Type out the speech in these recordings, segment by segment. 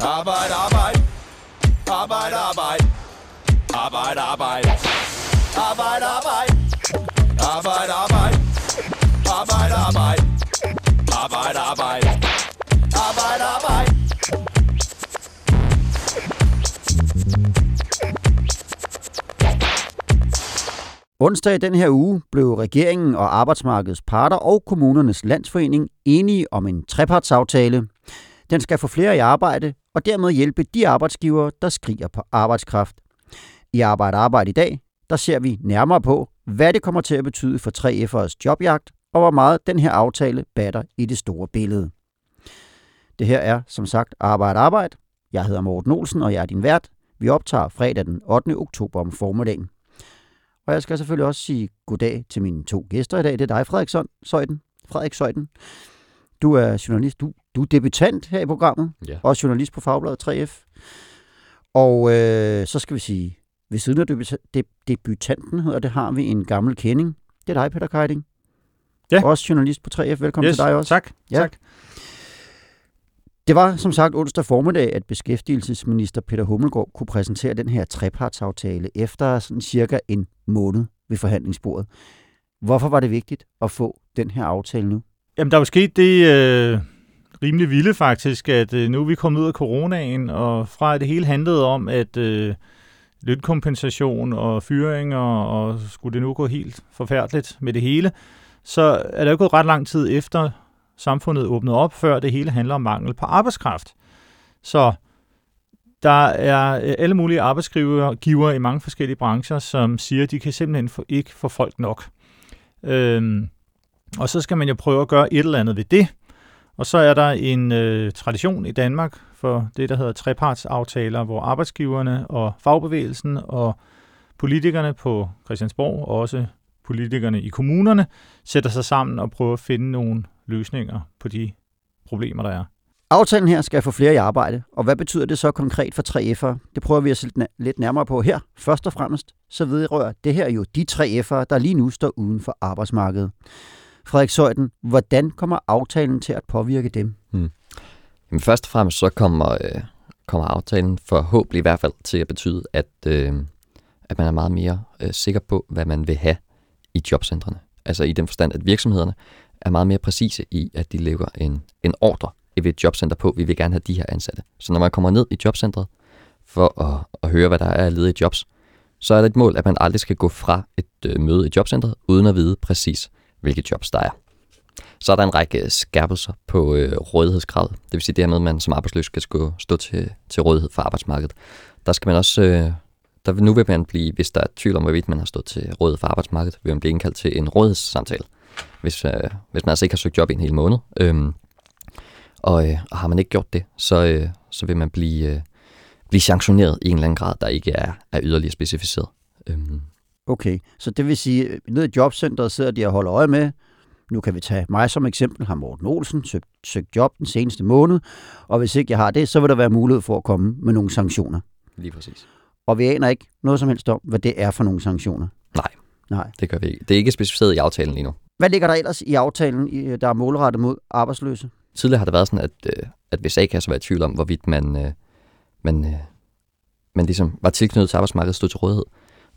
Arbejde, arbejde. Arbejde, arbejde. Arbejde, arbejde. Arbejde, arbejde. Arbejde, arbejde. Arbejde, arbejde. Arbejde, arbejde. Arbejde, arbejde. Onsdag i den her uge blev regeringen og arbejdsmarkedets parter og kommunernes landsforening enige om en trepartsaftale. Den skal få flere i arbejde og dermed hjælpe de arbejdsgivere, der skriger på arbejdskraft. I Arbejde Arbejde i dag, der ser vi nærmere på, hvad det kommer til at betyde for 3F'ers jobjagt, og hvor meget den her aftale batter i det store billede. Det her er, som sagt, Arbejde Arbejde. Jeg hedder Morten Olsen, og jeg er din vært. Vi optager fredag den 8. oktober om formiddagen. Og jeg skal selvfølgelig også sige goddag til mine to gæster i dag. Det er dig, Frederik Søjden. Frederik Søjden. Du er journalist. Du, du er debutant her i programmet. Ja. Også journalist på Fagbladet 3F. Og øh, så skal vi sige, ved siden af debuta- deb- debutanten hedder det, har vi en gammel kending. Det er dig, Peter Keiding. Ja. Også journalist på 3F. Velkommen yes, til dig også. Tak. Ja. tak. Det var som sagt onsdag formiddag, at beskæftigelsesminister Peter Hummelgaard kunne præsentere den her trepartsaftale efter sådan cirka en måned ved forhandlingsbordet. Hvorfor var det vigtigt at få den her aftale nu? Jamen, der er jo sket det øh, rimelig vilde faktisk, at øh, nu er vi kommet ud af coronaen, og fra at det hele handlede om, at øh, lønkompensation og fyringer, og skulle det nu gå helt forfærdeligt med det hele, så er der jo gået ret lang tid efter samfundet åbnede op, før det hele handler om mangel på arbejdskraft. Så der er øh, alle mulige arbejdsgiver i mange forskellige brancher, som siger, at de kan simpelthen ikke få folk nok. Øhm, og så skal man jo prøve at gøre et eller andet ved det. Og så er der en øh, tradition i Danmark for det, der hedder trepartsaftaler, hvor arbejdsgiverne og fagbevægelsen og politikerne på Christiansborg, og også politikerne i kommunerne, sætter sig sammen og prøver at finde nogle løsninger på de problemer, der er. Aftalen her skal få flere i arbejde, og hvad betyder det så konkret for 3F'ere? Det prøver vi at se lidt nærmere på her. Først og fremmest så vedrører det her jo de 3F'ere, der lige nu står uden for arbejdsmarkedet. Frederik Søjden, hvordan kommer aftalen til at påvirke dem? Hmm. Jamen først og fremmest så kommer, øh, kommer aftalen forhåbentlig i hvert fald til at betyde, at, øh, at man er meget mere øh, sikker på, hvad man vil have i jobcentrene. Altså i den forstand, at virksomhederne er meget mere præcise i, at de lægger en, en ordre ved et jobcenter på, vi vil gerne have de her ansatte. Så når man kommer ned i jobcentret for at, at høre, hvad der er af ledige jobs, så er det et mål, at man aldrig skal gå fra et øh, møde i jobcentret, uden at vide præcis, hvilke jobs der er. Så er der en række skærpelser på øh, rådighedskravet. Det vil sige det her med, at man som arbejdsløs skal stå til, til rådighed for arbejdsmarkedet. Der skal man også, øh, der, nu vil man blive, hvis der er tvivl om, hvorvidt man har stået til rådighed for arbejdsmarkedet, vil man blive indkaldt til en rådighedssamtale, hvis, øh, hvis man altså ikke har søgt job i en hel måned. Øhm, og, øh, og har man ikke gjort det, så, øh, så vil man blive, øh, blive sanktioneret i en eller anden grad, der ikke er, er yderligere specificeret. Øhm. Okay, så det vil sige, at nede i jobcentret sidder de og holder øje med, nu kan vi tage mig som eksempel, har Morten Olsen søgt, søgt job den seneste måned, og hvis ikke jeg har det, så vil der være mulighed for at komme med nogle sanktioner. Lige præcis. Og vi aner ikke noget som helst om, hvad det er for nogle sanktioner. Nej, Nej. det gør vi ikke. Det er ikke specificeret i aftalen lige nu. Hvad ligger der ellers i aftalen, der er målrettet mod arbejdsløse? Tidligere har det været sådan, at, øh, at hvis A-kasser var i tvivl om, hvorvidt man, øh, man, øh, man ligesom var tilknyttet til arbejdsmarkedet stod til rådighed,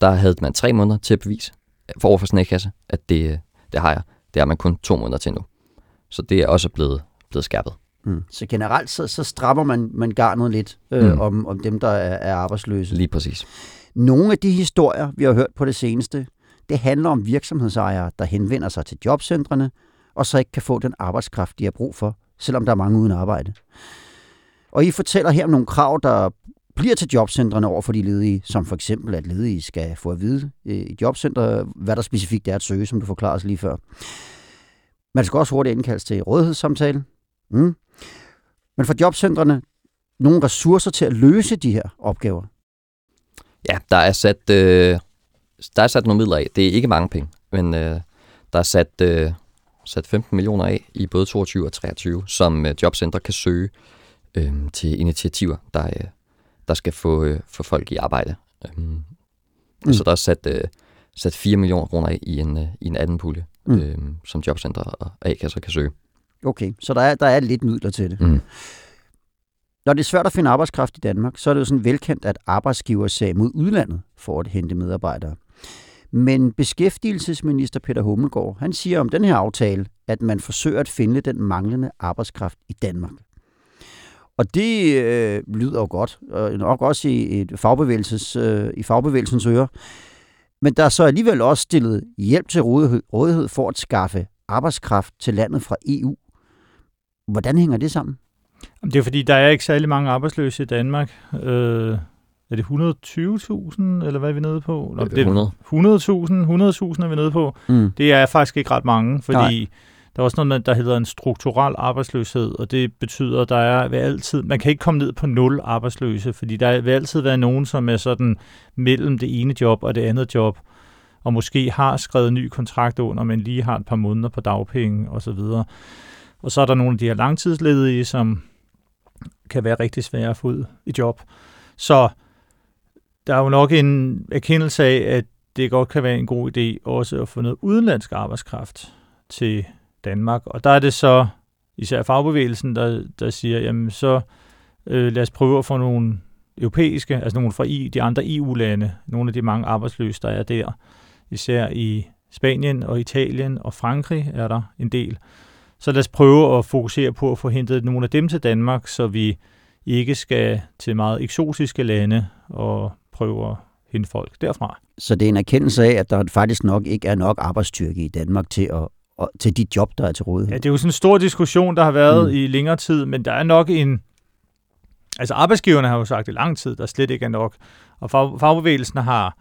der havde man tre måneder til at bevise for overfor sådan en A-kasse, at det, det har jeg. Det har man kun to måneder til nu. Så det er også blevet, blevet skærpet. Mm. Så generelt så, så strammer man, man garnet lidt øh, mm. om, om dem, der er, er arbejdsløse. Lige præcis. Nogle af de historier, vi har hørt på det seneste, det handler om virksomhedsejere, der henvender sig til jobcentrene, og så ikke kan få den arbejdskraft, de har brug for, selvom der er mange uden arbejde. Og I fortæller her om nogle krav, der bliver til jobcentrene over for de ledige, som for eksempel, at ledige skal få at vide øh, i jobcenter, hvad der specifikt er at søge, som du forklarede lige før. Man skal også hurtigt indkaldes til rådighedssamtale. Mm. Men for jobcentrene, nogle ressourcer til at løse de her opgaver? Ja, der er sat, øh, der er sat nogle midler af. Det er ikke mange penge, men øh, der er sat, øh, sat 15 millioner af i både 22 og 23, som øh, jobcenter kan søge øh, til initiativer, der, øh, der skal få, øh, få folk i arbejde. Mm. Mm. Så der er sat, øh, sat 4 millioner kroner i en, øh, i en anden pulje, mm. øh, som jobcenter og A-kasser kan søge. Okay, så der er, der er lidt midler til det. Mm. Når det er svært at finde arbejdskraft i Danmark, så er det jo sådan velkendt, at arbejdsgiver sag mod udlandet for at hente medarbejdere. Men beskæftigelsesminister Peter Hummelgaard, han siger om den her aftale, at man forsøger at finde den manglende arbejdskraft i Danmark. Og det øh, lyder jo godt, og nok også i, et fagbevægelses, øh, i fagbevægelsens ører. Men der er så alligevel også stillet hjælp til rådighed, rådighed for at skaffe arbejdskraft til landet fra EU. Hvordan hænger det sammen? Det er fordi, der er ikke særlig mange arbejdsløse i Danmark. Øh, er det 120.000, eller hvad er vi nede på? Nå, Det er 100. 100.000, 100.000 er vi nede på. Mm. Det er faktisk ikke ret mange, fordi Nej der er også noget, der hedder en strukturel arbejdsløshed, og det betyder, at der er ved altid, man kan ikke komme ned på nul arbejdsløse, fordi der vil altid være nogen, som er sådan mellem det ene job og det andet job, og måske har skrevet en ny kontrakt under, men lige har et par måneder på dagpenge osv. Og så er der nogle af de her langtidsledige, som kan være rigtig svære at få ud i job. Så der er jo nok en erkendelse af, at det godt kan være en god idé også at få noget udenlandsk arbejdskraft til Danmark. Og der er det så især fagbevægelsen, der, der siger, jamen så øh, lad os prøve at få nogle europæiske, altså nogle fra I, de andre EU-lande, nogle af de mange arbejdsløse, der er der. Især i Spanien og Italien og Frankrig er der en del. Så lad os prøve at fokusere på at få hentet nogle af dem til Danmark, så vi ikke skal til meget eksotiske lande og prøve at hente folk derfra. Så det er en erkendelse af, at der faktisk nok ikke er nok arbejdsstyrke i Danmark til, at, og, til de job, der er til rådighed. Ja, det er jo sådan en stor diskussion, der har været Mm. i længere tid, men der er nok en... Altså arbejdsgiverne har jo sagt i lang tid, der slet ikke er nok. Og fag, fagbevægelsen har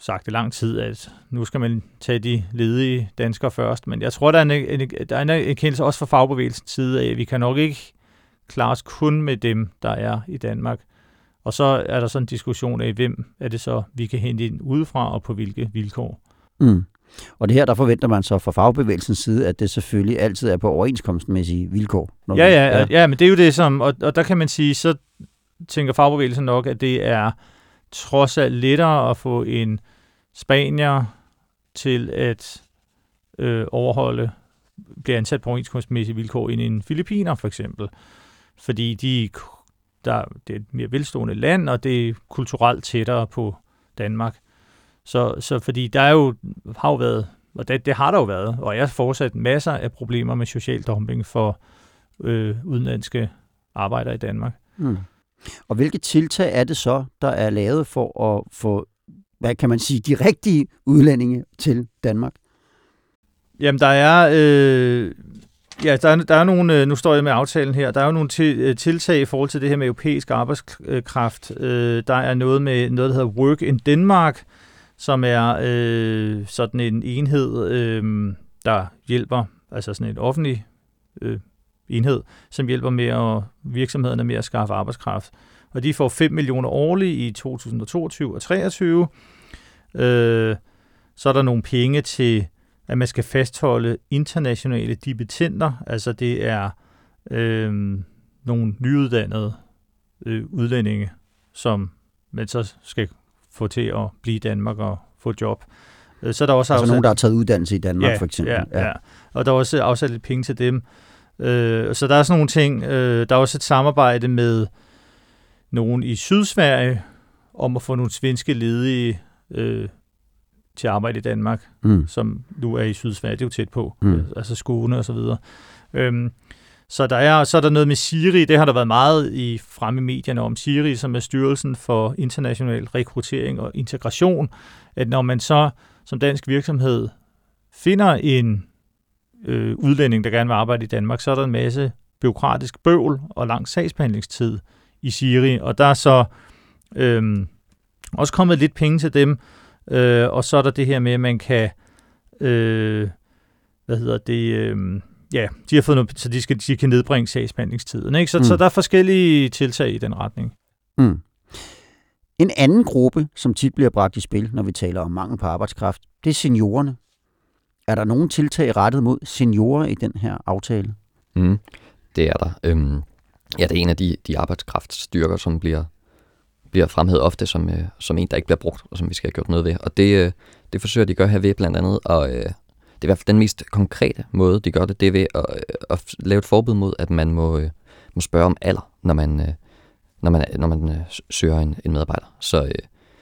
sagt i lang tid, at nu skal man tage de ledige danskere først. Men jeg tror, der er en, en, der er en erkendelse også fra fagbevægelsens side af, at vi kan nok ikke klare os kun med dem, der er i Danmark. Og så er der sådan en diskussion af, hvem er det så, vi kan hente ind udefra, og på hvilke vilkår. Mm. Og det her, der forventer man så fra fagbevægelsens side, at det selvfølgelig altid er på overenskomstmæssige vilkår. når Ja, ja, ja, ja, men det er jo det, som, og, og der kan man sige, så tænker fagbevægelsen nok, at det er trods alt lettere at få en spanier til at øh, overholde, blive ansat på overenskomstmæssige vilkår end en filipiner for eksempel. Fordi de, der, det er et mere velstående land, og det er kulturelt tættere på Danmark. Så, så fordi der er jo, har jo været, og det, det har der jo været, og er fortsat masser af problemer med social dumping for øh, udenlandske arbejdere i Danmark. Mm. Og hvilke tiltag er det så, der er lavet for at få, hvad kan man sige, de rigtige udlændinge til Danmark? Jamen, der er... Øh, ja, der er, der er nogle... øh, Nu står jeg med aftalen her. Der er jo nogle til, øh, tiltag i forhold til det her med europæisk arbejdskraft. Øh, der er noget med noget, der hedder Work in Denmark, som er øh, sådan en enhed, øh, der hjælper, altså sådan en offentlig øh, enhed, som hjælper med at virksomhederne med at skaffe arbejdskraft. Og de får 5 millioner årligt i 2022 og 2023. Øh, så er der nogle penge til at man skal fastholde internationale dipetenter, altså det er øh, nogle nyuddannede øh, udlændinge, som man så skal få til at blive i Danmark og få job. Øh, Så er der også Altså afsat- nogen, der har taget uddannelse i Danmark, ja, for eksempel. Ja, ja. Og der er også afsat lidt penge til dem. Øh, så der er sådan nogle ting. Øh, der er også et samarbejde med nogen i Sydsverige om at få nogle svenske ledige øh, til at arbejde i Danmark Mm. som nu er i Sydsverige, det er jo tæt på, mm. altså Skåne og så videre. Øhm, så der er så er der noget med Siri, det har der været meget i fremme i medierne om Siri, som er Styrelsen for International Rekruttering og Integration, at når man så som dansk virksomhed finder en øh, udlænding, der gerne vil arbejde i Danmark, så er der en masse byråkratisk bøvl og lang sagsbehandlingstid i Siri, og der er så øh, også kommet lidt penge til dem, Øh, og så er der det her med, at man kan, øh, hvad hedder det, øh, ja, de har fået noget, så de, skal, de kan nedbringe sagsbehandlingstiden. Ikke? Så, Mm. så der er forskellige tiltag i den retning. Mm. En anden gruppe, som tit bliver bragt i spil, når vi taler om mangel på arbejdskraft, det er seniorerne. Er der nogen tiltag rettet mod seniorer i den her aftale? Mm, det er der. Øhm, ja, det er en af de, de arbejdskraftstyrker, som bliver, bliver fremhævet ofte som, øh, som en, der ikke bliver brugt, og som vi skal have gjort noget ved. Og det, øh, det forsøger de at gøre her ved blandt andet, og øh, det er i hvert fald den mest konkrete måde, de gør det, det er ved at, øh, at lave et forbud mod, at man må, øh, må spørge om alder, når man, øh, når man, når man øh, søger en, en medarbejder. Så, øh,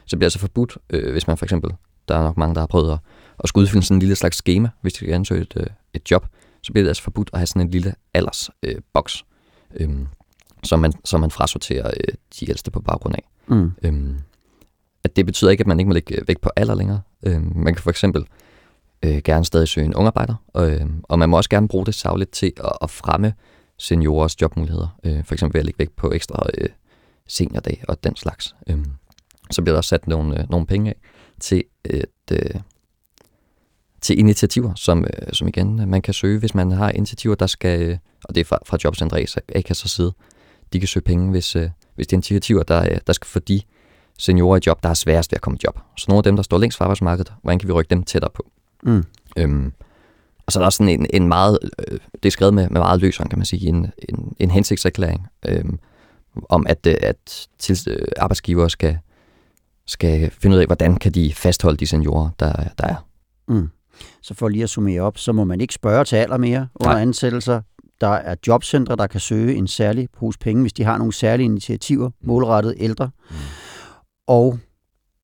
så bliver det altså forbudt, øh, hvis man for eksempel, der er nok mange, der har prøvet at, at skulle udfylde sådan en lille slags schema, hvis de skal ansøge et, øh, et job, så bliver det altså forbudt at have sådan en lille aldersboks, øh, øh, som, man, som man frasorterer øh, de ældste på baggrund af. Mm. Øhm, at det betyder ikke, at man ikke må lægge vægt på alder længere. Øhm, man kan for eksempel øh, gerne stadig søge en ungarbejder, og, øh, og man må også gerne bruge det savligt til at, at fremme seniorers jobmuligheder. Øh, for eksempel ved at lægge vægt på ekstra øh, seniordag og den slags. Øh, så bliver der sat nogle, øh, nogle penge af til et, øh, til initiativer, som, øh, som igen øh, man kan søge, hvis man har initiativer, der skal, øh, og det er fra, fra Jobcenter A-kasser side, de kan søge penge, hvis, øh, hvis det er initiativer, der, øh, der skal få de seniorer i job, der er sværest ved at komme i job. Så nogle af dem, der står længst fra arbejdsmarkedet, hvordan kan vi rykke dem tættere på? Mm. Øhm, og så er der sådan en, en meget, øh, det er skrevet med, med meget løseren, kan man sige, en, en, en hensigtserklæring, øh, om at, øh, at til, øh, arbejdsgiver skal, skal finde ud af, hvordan kan de fastholde de seniorer, der, der er. Mm. Så for lige at summere op, så må man ikke spørge til alder mere under Nej. ansættelser. Der er jobcentre, der kan søge en særlig pose penge, hvis de har nogle særlige initiativer målrettet ældre. Mm. Og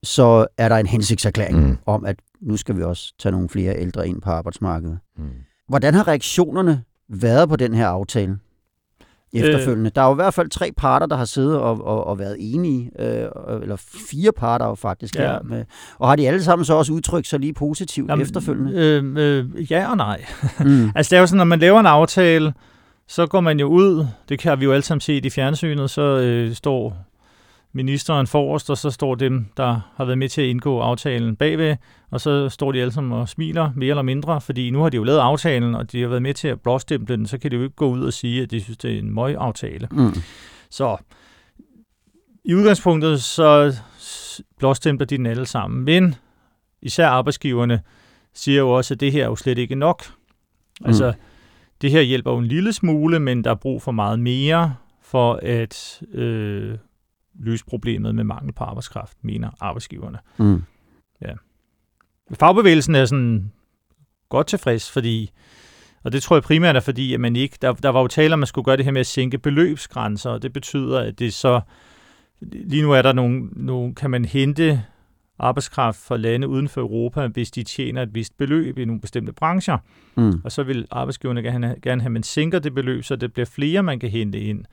så er der en hensigtserklæring Mm. om, at nu skal vi også tage nogle flere ældre ind på arbejdsmarkedet. Mm. Hvordan har reaktionerne været på den her aftale efterfølgende? Øh, der er jo i hvert fald tre parter, der har siddet og, og, og været enige, øh, eller fire parter jo faktisk Ja. her. Med, og har de alle sammen så også udtrykt sig lige positivt Jamen, efterfølgende? Øh, øh, ja og nej. Mm. Altså det er jo sådan, når man laver en aftale, så går man jo ud, det kan vi jo alle sammen se i fjernsynet, så øh, står ministeren forrest, og så står dem, der har været med til at indgå aftalen bagved, og så står de alle sammen og smiler, mere eller mindre, fordi nu har de jo lavet aftalen, og de har været med til at blåstemple den, så kan de jo ikke gå ud og sige, at de synes, det er en møg-aftale. Mm. Så i udgangspunktet, så blåstempler de den alle sammen. Men især arbejdsgiverne siger jo også, at det her er jo slet ikke nok. Altså, det her hjælper jo en lille smule, men der er brug for meget mere for at øh, løse problemet med mangel på arbejdskraft, mener arbejdsgiverne. Mm. Fagbevægelsen er sådan godt tilfreds, fordi, og det tror jeg primært er fordi, at man ikke, der, der var jo tale om, at man skulle gøre det her med at sænke beløbsgrænser, og det betyder, at det så, lige nu er der nogle, nogle kan man hente arbejdskraft fra lande uden for Europa, hvis de tjener et vist beløb i nogle bestemte brancher. Mm. Og så vil arbejdsgiverne gerne, gerne have, at man sænker det beløb, så det bliver flere, man kan hente ind.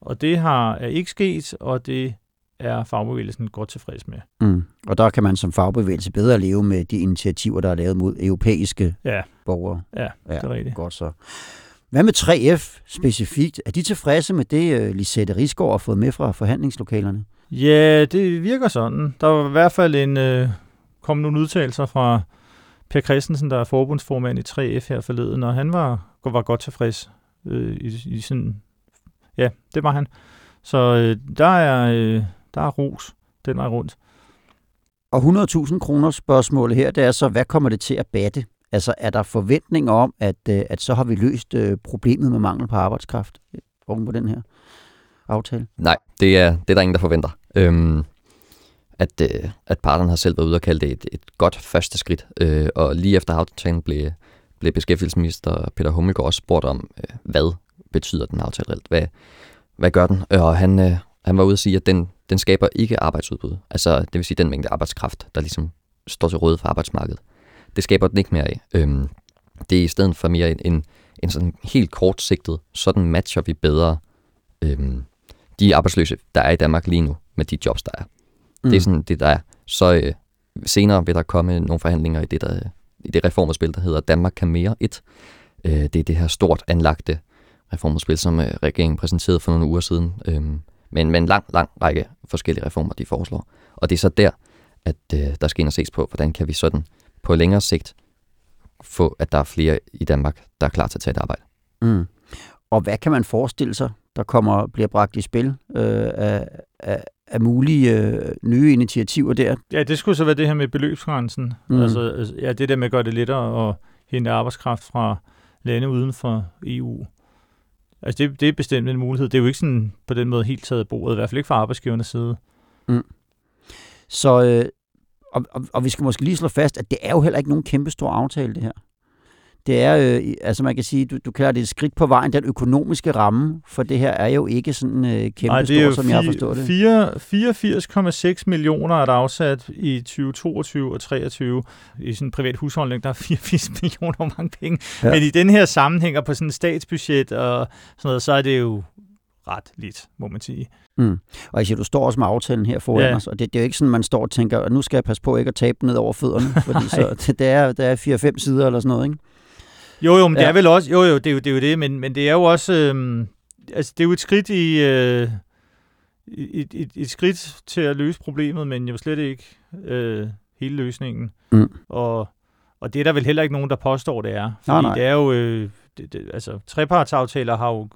Og det har er ikke sket, og det er fagbevægelsen godt tilfreds med. Mm. Og der kan man som fagbevægelse bedre leve med de initiativer, der er lavet mod europæiske Ja, borgere. ja, Ja. det er rigtigt. Godt så. Hvad med 3F specifikt? Er de tilfredse med det, uh, Lisette Risgaard har fået med fra forhandlingslokalerne? Ja, det virker sådan. Der var i hvert fald en, øh, kom nogle udtalelser fra Per Christensen, der er forbundsformand i 3F her forleden, og han var, var godt tilfreds øh, i, i sådan... Ja, det var han. Så øh, der, er, øh, der er ros den vej rundt. Og 100.000 kroner spørgsmålet her, det er så, hvad kommer det til at batte? Altså, er der forventninger om, at, øh, at så har vi løst øh, problemet med mangel på arbejdskraft øh, oven på den her aftale? Nej, det er, det er der ingen, der forventer. Øhm, at, øh, at parterne har selv været ude og kalde det et, et godt første skridt. Øh, og lige efter aftalen blev, blev beskæftigelsesminister Peter Hummelgaard også spurgt om, øh, hvad betyder den aftale reelt? Hvad, hvad gør den? Og han, øh, han var ude at sige, at den, den skaber ikke arbejdsudbud. Altså, det vil sige den mængde arbejdskraft, der ligesom står til rådighed for arbejdsmarkedet. Det skaber den ikke mere af. Øhm, det er i stedet for mere en, en, en sådan helt kortsigtet, sådan matcher vi bedre øhm, de arbejdsløse, der er i Danmark lige nu, med de jobs, der er. Mm. Det er sådan det, der er. Så øh, senere vil der komme nogle forhandlinger i det, der, i det reformudspil, der hedder Danmark kan mere 1. Øh, det er det her stort anlagte reformudspil, som øh, regeringen præsenterede for nogle uger siden. Øh, men med en lang, lang række forskellige reformer, de foreslår. Og det er så der, at øh, der skal ind og ses på, hvordan kan vi sådan på længere sigt få, at der er flere i Danmark, der er klar til at tage et arbejde. Mm. Og hvad kan man forestille sig, der kommer bliver bragt i spil øh, af, af, af mulige øh, nye initiativer der? Ja, det skulle så være det her med beløbsgrænsen. Mm. Altså, altså, ja, det der med at gøre det lettere at hente arbejdskraft fra lande uden for EU. Altså, det, det er bestemt en mulighed. Det er jo ikke sådan på den måde helt taget af bordet, i hvert fald ikke fra arbejdsgivernes side. Mm. Så, øh, og, og, og vi skal måske lige slå fast, at det er jo heller ikke nogen kæmpe stor aftale, det her. Det er, øh, altså man kan sige, du, du kalder det et skridt på vejen, den økonomiske ramme, for det her er jo ikke sådan øh, kæmpe Nej, det er stor, som jeg har forstået det. 84,6 millioner er der afsat i 2022 og 23 i sådan en privat husholdning. Der er 84 millioner mange penge. Ja. Men i den her sammenhæng og på sådan et statsbudget og sådan noget, så er det jo ret lidt, må man sige. Mm. Og jeg siger, du står også med aftalen her foran Ja. os, og det, det er jo ikke sådan, man står og tænker, at nu skal jeg passe på ikke at tabe den ned over fødderne, fordi så, det, det er, det er 4-5 sider eller sådan noget, ikke? Jo, jo, men ja. det er vel også, jo, jo, det er jo det, er jo det men, men det er jo også, øhm, altså det er jo et skridt i, øh, et, et, et skridt til at løse problemet, men jo slet ikke øh, hele løsningen. Mm. Og, og det er der vel heller ikke nogen, der påstår, det er. Nej, Fordi nej. det er jo, øh, det, det, altså trepartsaftaler har jo,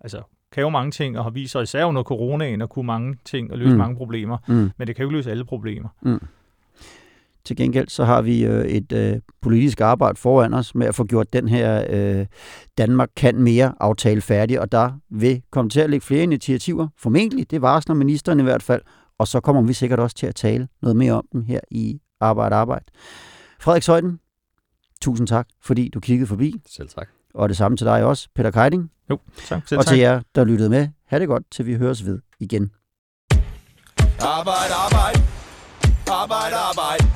altså kan jo mange ting, og har vist sig især under coronaen at kunne mange ting og løse Mm. mm. mange problemer. Mm. Men det kan jo ikke løse alle problemer. Til gengæld så har vi øh, et øh, politisk arbejde foran os med at få gjort den her øh, Danmark kan mere aftale færdig, og der vil komme til at ligge flere initiativer. Formentlig, det varsler ministeren i hvert fald, og så kommer vi sikkert også til at tale noget mere om dem her i Arbejde Arbejde. Frederik Søjden, tusind tak, fordi du kiggede forbi, Selv tak. og det samme til dig også, Peter Keiding, Jo, tak. Selv og tak. til jer, der lyttede med. Ha' det godt, til vi høres ved igen. Arbejde, arbejde. Arbejde,